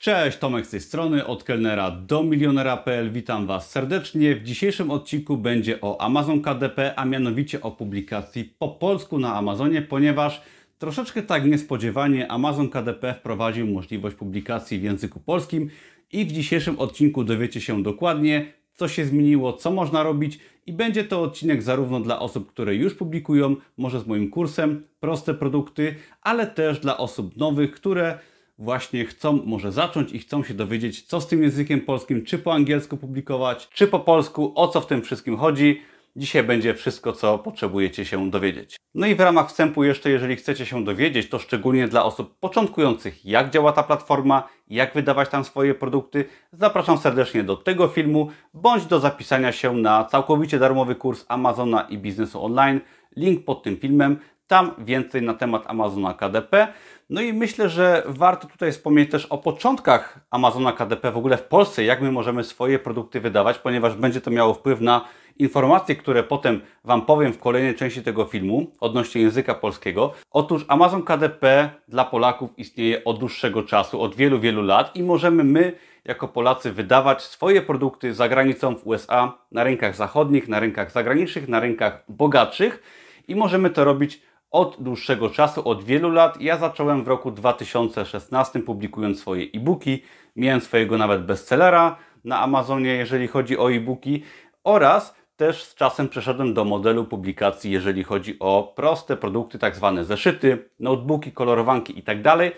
Cześć, Tomek z tej strony, od kelnera do milionera.pl. Witam Was serdecznie. W dzisiejszym odcinku będzie o Amazon KDP, a mianowicie o publikacji po polsku na Amazonie, ponieważ troszeczkę tak niespodziewanie Amazon KDP wprowadził możliwość publikacji w języku polskim i w dzisiejszym odcinku dowiecie się dokładnie, co się zmieniło, co można robić i będzie to odcinek zarówno dla osób, które już publikują, może z moim kursem, proste produkty, ale też dla osób nowych, które właśnie chcą może zacząć i chcą się dowiedzieć, co z tym językiem polskim, czy po angielsku publikować, czy po polsku, o co w tym wszystkim chodzi. Dzisiaj będzie wszystko, co potrzebujecie się dowiedzieć. No i w ramach wstępu jeszcze, jeżeli chcecie się dowiedzieć, to szczególnie dla osób początkujących, jak działa ta platforma, jak wydawać tam swoje produkty, zapraszam serdecznie do tego filmu, bądź do zapisania się na całkowicie darmowy kurs Amazona i biznesu online. Link pod tym filmem. Tam więcej na temat Amazona KDP. No i myślę, że warto tutaj wspomnieć też o początkach Amazona KDP w ogóle w Polsce, jak my możemy swoje produkty wydawać, ponieważ będzie to miało wpływ na informacje, które potem Wam powiem w kolejnej części tego filmu odnośnie języka polskiego. Otóż Amazon KDP dla Polaków istnieje od dłuższego czasu, od wielu, wielu lat i możemy my jako Polacy wydawać swoje produkty za granicą w USA, na rynkach zachodnich, na rynkach zagranicznych, na rynkach bogatszych i możemy to robić od dłuższego czasu, od wielu lat. Ja zacząłem w roku 2016 publikując swoje e-booki. Miałem swojego nawet bestsellera na Amazonie, jeżeli chodzi o e-booki oraz też z czasem przeszedłem do modelu publikacji, jeżeli chodzi o proste produkty, tak zwane zeszyty, notebooki, kolorowanki itd.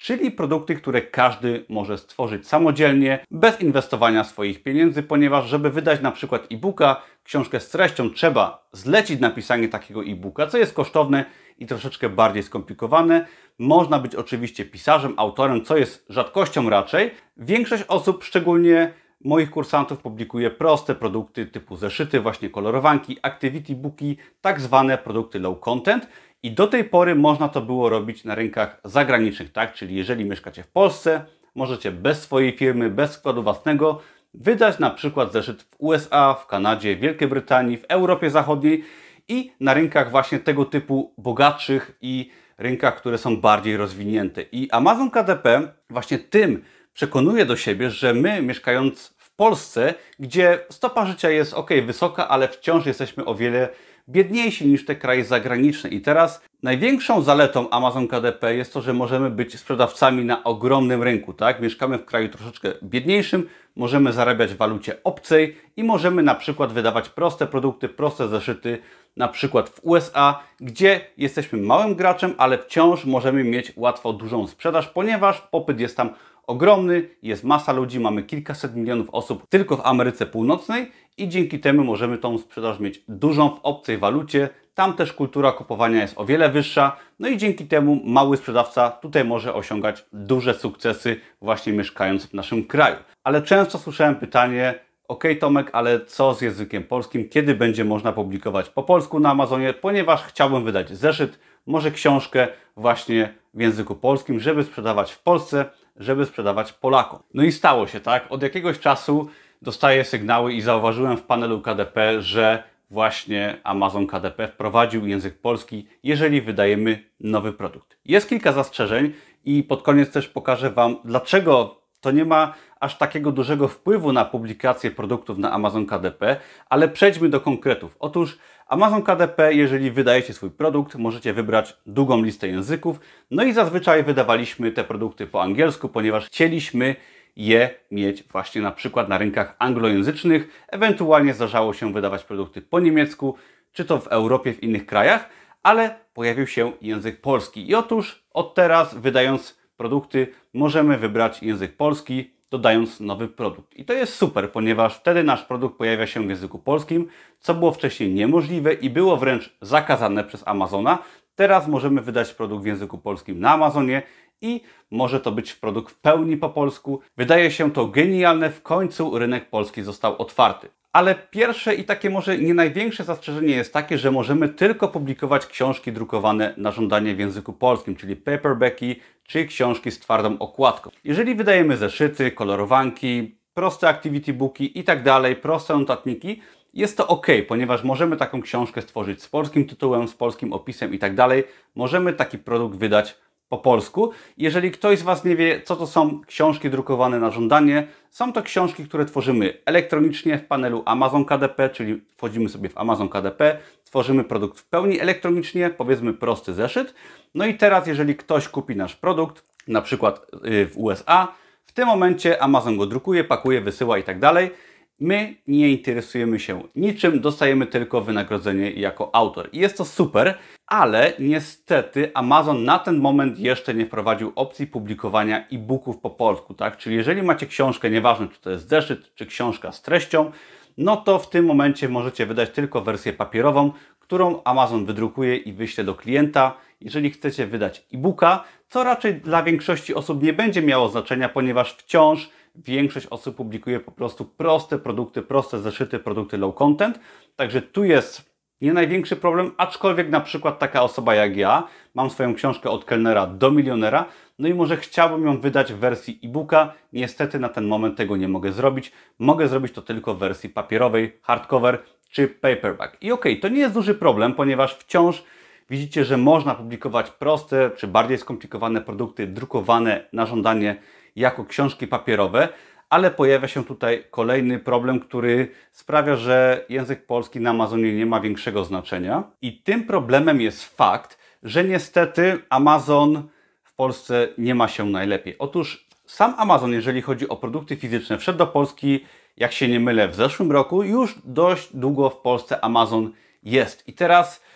Czyli produkty, które każdy może stworzyć samodzielnie, bez inwestowania swoich pieniędzy, ponieważ żeby wydać na przykład e-booka, książkę z treścią, trzeba zlecić napisanie takiego e-booka, co jest kosztowne i troszeczkę bardziej skomplikowane. Można być oczywiście pisarzem, autorem, co jest rzadkością raczej. Większość osób, szczególnie moich kursantów, publikuje proste produkty typu zeszyty, właśnie kolorowanki, activity booki, tak zwane produkty low content. I do tej pory można to było robić na rynkach zagranicznych, tak? Czyli jeżeli mieszkacie w Polsce, możecie bez swojej firmy, bez składu własnego wydać na przykład zeszyt w USA, w Kanadzie, Wielkiej Brytanii, w Europie Zachodniej i na rynkach właśnie tego typu bogatszych i rynkach, które są bardziej rozwinięte. I Amazon KDP właśnie tym przekonuje do siebie, że my mieszkając w Polsce, gdzie stopa życia jest ok, wysoka, ale wciąż jesteśmy o wiele biedniejsi niż te kraje zagraniczne. I teraz największą zaletą Amazon KDP jest to, że możemy być sprzedawcami na ogromnym rynku. Tak? Mieszkamy w kraju troszeczkę biedniejszym, możemy zarabiać w walucie obcej i możemy na przykład wydawać proste produkty, proste zeszyty, na przykład w USA, gdzie jesteśmy małym graczem, ale wciąż możemy mieć łatwo dużą sprzedaż, ponieważ popyt jest tam ogromny, jest masa ludzi, mamy kilkaset milionów osób tylko w Ameryce Północnej i dzięki temu możemy tą sprzedaż mieć dużą w obcej walucie. Tam też kultura kupowania jest o wiele wyższa, no i dzięki temu mały sprzedawca tutaj może osiągać duże sukcesy właśnie mieszkając w naszym kraju. Ale często słyszałem pytanie, ok Tomek, ale co z językiem polskim? Kiedy będzie można publikować po polsku na Amazonie? Ponieważ chciałbym wydać zeszyt, może książkę właśnie w języku polskim, żeby sprzedawać w Polsce, żeby sprzedawać Polakom. No i stało się tak. Od jakiegoś czasu dostaję sygnały i zauważyłem w panelu KDP, że właśnie Amazon KDP wprowadził język polski, jeżeli wydajemy nowy produkt. Jest kilka zastrzeżeń i pod koniec też pokażę Wam, dlaczego to nie ma aż takiego dużego wpływu na publikację produktów na Amazon KDP, ale przejdźmy do konkretów. Otóż Amazon KDP, jeżeli wydajecie swój produkt, możecie wybrać długą listę języków. No i zazwyczaj wydawaliśmy te produkty po angielsku, ponieważ chcieliśmy je mieć właśnie na przykład na rynkach anglojęzycznych. Ewentualnie zdarzało się wydawać produkty po niemiecku, czy to w Europie, w innych krajach, ale pojawił się język polski. I otóż od teraz, wydając produkty, możemy wybrać język polski, dodając nowy produkt. I to jest super, ponieważ wtedy nasz produkt pojawia się w języku polskim, co było wcześniej niemożliwe i było wręcz zakazane przez Amazona. Teraz możemy wydać produkt w języku polskim na Amazonie i może to być produkt w pełni po polsku. Wydaje się to genialne, w końcu rynek polski został otwarty. Ale pierwsze i takie może nie największe zastrzeżenie jest takie, że możemy tylko publikować książki drukowane na żądanie w języku polskim, czyli paperbacki czy książki z twardą okładką. Jeżeli wydajemy zeszyty, kolorowanki, proste activity booki i tak dalej, proste notatniki, jest to ok, ponieważ możemy taką książkę stworzyć z polskim tytułem, z polskim opisem i tak dalej. Możemy taki produkt wydać po polsku. Jeżeli ktoś z Was nie wie, co to są książki drukowane na żądanie, są to książki, które tworzymy elektronicznie w panelu Amazon KDP, czyli wchodzimy sobie w Amazon KDP, tworzymy produkt w pełni elektronicznie, powiedzmy prosty zeszyt. No i teraz, jeżeli ktoś kupi nasz produkt, na przykład y, w USA, w tym momencie Amazon go drukuje, pakuje, wysyła i tak dalej. My nie interesujemy się niczym, dostajemy tylko wynagrodzenie jako autor. I jest to super, ale niestety Amazon na ten moment jeszcze nie wprowadził opcji publikowania e-booków po polsku, tak? Czyli jeżeli macie książkę, nieważne czy to jest zeszyt, czy książka z treścią, no to w tym momencie możecie wydać tylko wersję papierową, którą Amazon wydrukuje i wyśle do klienta. Jeżeli chcecie wydać e-booka, co raczej dla większości osób nie będzie miało znaczenia, ponieważ wciąż większość osób publikuje po prostu proste produkty, proste zeszyty, produkty low content. Także tu jest nie największy problem, aczkolwiek na przykład taka osoba jak ja, mam swoją książkę od kelnera do milionera, no i może chciałbym ją wydać w wersji e-booka. Niestety na ten moment tego nie mogę zrobić. Mogę zrobić to tylko w wersji papierowej, hardcover czy paperback. I okej, okay, to nie jest duży problem, ponieważ wciąż widzicie, że można publikować proste czy bardziej skomplikowane produkty drukowane na żądanie jako książki papierowe, ale pojawia się tutaj kolejny problem, który sprawia, że język polski na Amazonie nie ma większego znaczenia. I tym problemem jest fakt, że niestety Amazon w Polsce nie ma się najlepiej. Otóż sam Amazon, jeżeli chodzi o produkty fizyczne, wszedł do Polski, jak się nie mylę, w zeszłym roku. Już dość długo w Polsce Amazon jest. I teraz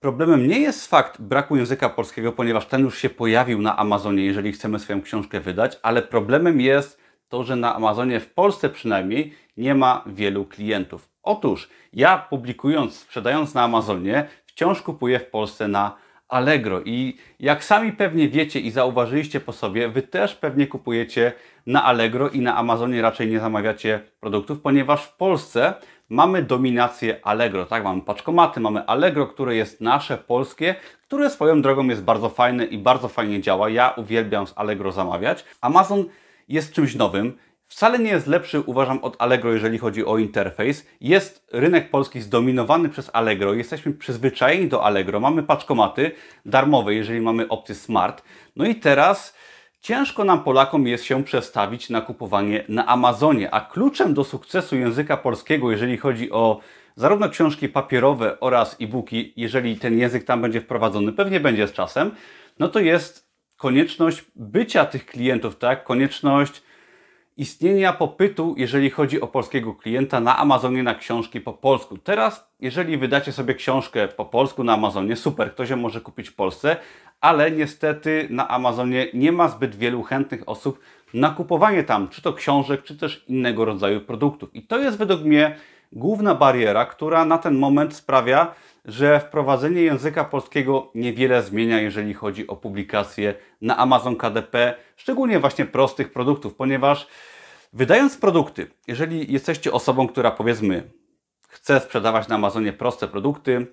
Problemem nie jest fakt braku języka polskiego, ponieważ ten już się pojawił na Amazonie, jeżeli chcemy swoją książkę wydać, ale problemem jest to, że na Amazonie w Polsce przynajmniej nie ma wielu klientów. Otóż ja publikując, sprzedając na Amazonie, wciąż kupuję w Polsce na Allegro i jak sami pewnie wiecie i zauważyliście po sobie, wy też pewnie kupujecie na Allegro i na Amazonie raczej nie zamawiacie produktów, ponieważ w Polsce mamy dominację Allegro, tak? Mamy paczkomaty, mamy Allegro, które jest nasze, polskie, które swoją drogą jest bardzo fajne i bardzo fajnie działa. Ja uwielbiam z Allegro zamawiać. Amazon jest czymś nowym. Wcale nie jest lepszy, uważam, od Allegro, jeżeli chodzi o interfejs. Jest rynek polski zdominowany przez Allegro. Jesteśmy przyzwyczajeni do Allegro. Mamy paczkomaty darmowe, jeżeli mamy opcję Smart. No i teraz Ciężko nam Polakom jest się przestawić na kupowanie na Amazonie, a kluczem do sukcesu języka polskiego, jeżeli chodzi o zarówno książki papierowe oraz e-booki, jeżeli ten język tam będzie wprowadzony, pewnie będzie z czasem, no to jest konieczność bycia tych klientów, tak? Konieczność istnienia popytu, jeżeli chodzi o polskiego klienta na Amazonie na książki po polsku. Teraz, jeżeli wydacie sobie książkę po polsku na Amazonie, super, ktoś ją może kupić w Polsce, ale niestety na Amazonie nie ma zbyt wielu chętnych osób na kupowanie tam, czy to książek, czy też innego rodzaju produktów. I to jest według mnie główna bariera, która na ten moment sprawia, że wprowadzenie języka polskiego niewiele zmienia, jeżeli chodzi o publikację na Amazon KDP, szczególnie właśnie prostych produktów, ponieważ wydając produkty, jeżeli jesteście osobą, która powiedzmy chce sprzedawać na Amazonie proste produkty,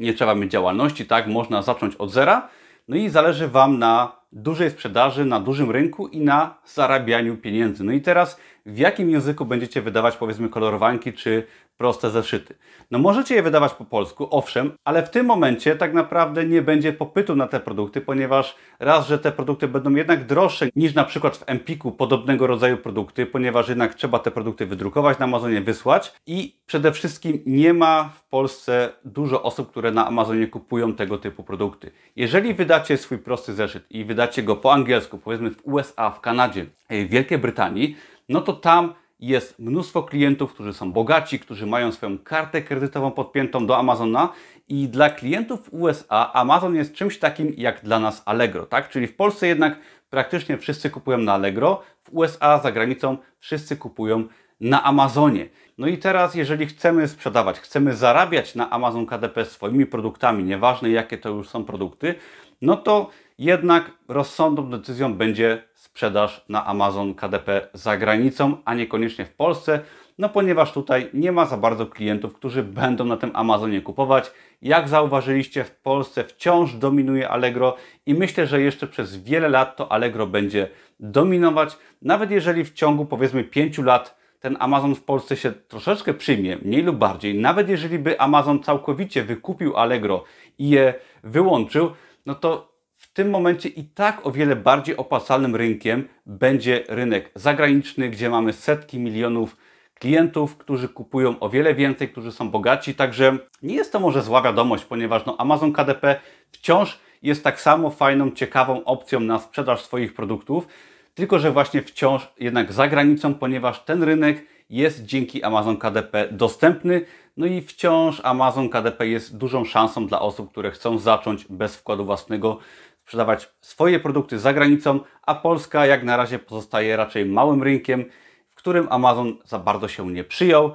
nie trzeba mieć działalności, tak, można zacząć od zera, no i zależy Wam na dużej sprzedaży, na dużym rynku i na zarabianiu pieniędzy. No i teraz w jakim języku będziecie wydawać powiedzmy kolorowanki czy proste zeszyty. No możecie je wydawać po polsku, owszem, ale w tym momencie tak naprawdę nie będzie popytu na te produkty, ponieważ raz, że te produkty będą jednak droższe niż na przykład w Empiku podobnego rodzaju produkty, ponieważ jednak trzeba te produkty wydrukować na Amazonie, wysłać i przede wszystkim nie ma w Polsce dużo osób, które na Amazonie kupują tego typu produkty. Jeżeli wydacie swój prosty zeszyt i wydacie go po angielsku, powiedzmy w USA, w Kanadzie, w Wielkiej Brytanii, no to tam jest mnóstwo klientów, którzy są bogaci, którzy mają swoją kartę kredytową podpiętą do Amazona i dla klientów USA Amazon jest czymś takim jak dla nas Allegro, tak? Czyli w Polsce jednak praktycznie wszyscy kupują na Allegro, w USA za granicą wszyscy kupują na Amazonie. No i teraz, jeżeli chcemy sprzedawać, chcemy zarabiać na Amazon KDP swoimi produktami, nieważne jakie to już są produkty, no to jednak rozsądną decyzją będzie sprzedaż na Amazon KDP za granicą, a niekoniecznie w Polsce, no ponieważ tutaj nie ma za bardzo klientów, którzy będą na tym Amazonie kupować. Jak zauważyliście, w Polsce wciąż dominuje Allegro i myślę, że jeszcze przez wiele lat to Allegro będzie dominować, nawet jeżeli w ciągu powiedzmy 5 lat ten Amazon w Polsce się troszeczkę przyjmie, mniej lub bardziej, nawet jeżeli by Amazon całkowicie wykupił Allegro i je wyłączył, no to w tym momencie i tak o wiele bardziej opłacalnym rynkiem będzie rynek zagraniczny, gdzie mamy setki milionów klientów, którzy kupują o wiele więcej, którzy są bogaci. Także nie jest to może zła wiadomość, ponieważ no, Amazon KDP wciąż jest tak samo fajną, ciekawą opcją na sprzedaż swoich produktów, tylko że właśnie wciąż jednak za granicą, ponieważ ten rynek jest dzięki Amazon KDP dostępny. No i wciąż Amazon KDP jest dużą szansą dla osób, które chcą zacząć bez wkładu własnego sprzedawać swoje produkty za granicą, a Polska jak na razie pozostaje raczej małym rynkiem, w którym Amazon za bardzo się nie przyjął.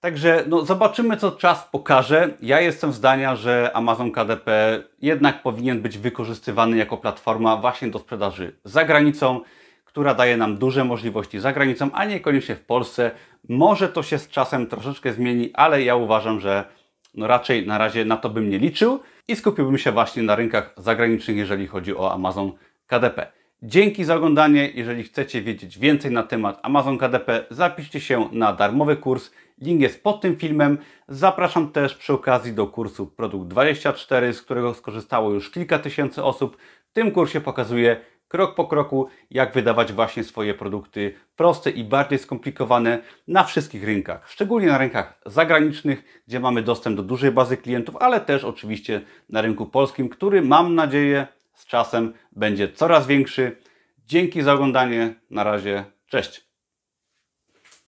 Także no, zobaczymy, co czas pokaże. Ja jestem zdania, że Amazon KDP jednak powinien być wykorzystywany jako platforma właśnie do sprzedaży za granicą, która daje nam duże możliwości za granicą, a niekoniecznie w Polsce. Może to się z czasem troszeczkę zmieni, ale ja uważam, że no raczej na razie na to bym nie liczył i skupiłbym się właśnie na rynkach zagranicznych, jeżeli chodzi o Amazon KDP. Dzięki za oglądanie. Jeżeli chcecie wiedzieć więcej na temat Amazon KDP, zapiszcie się na darmowy kurs. Link jest pod tym filmem. Zapraszam też przy okazji do kursu Produkt 24, z którego skorzystało już kilka tysięcy osób. W tym kursie pokazuję krok po kroku, jak wydawać właśnie swoje produkty proste i bardziej skomplikowane na wszystkich rynkach, szczególnie na rynkach zagranicznych, gdzie mamy dostęp do dużej bazy klientów, ale też oczywiście na rynku polskim, który mam nadzieję z czasem będzie coraz większy. Dzięki za oglądanie. Na razie. Cześć.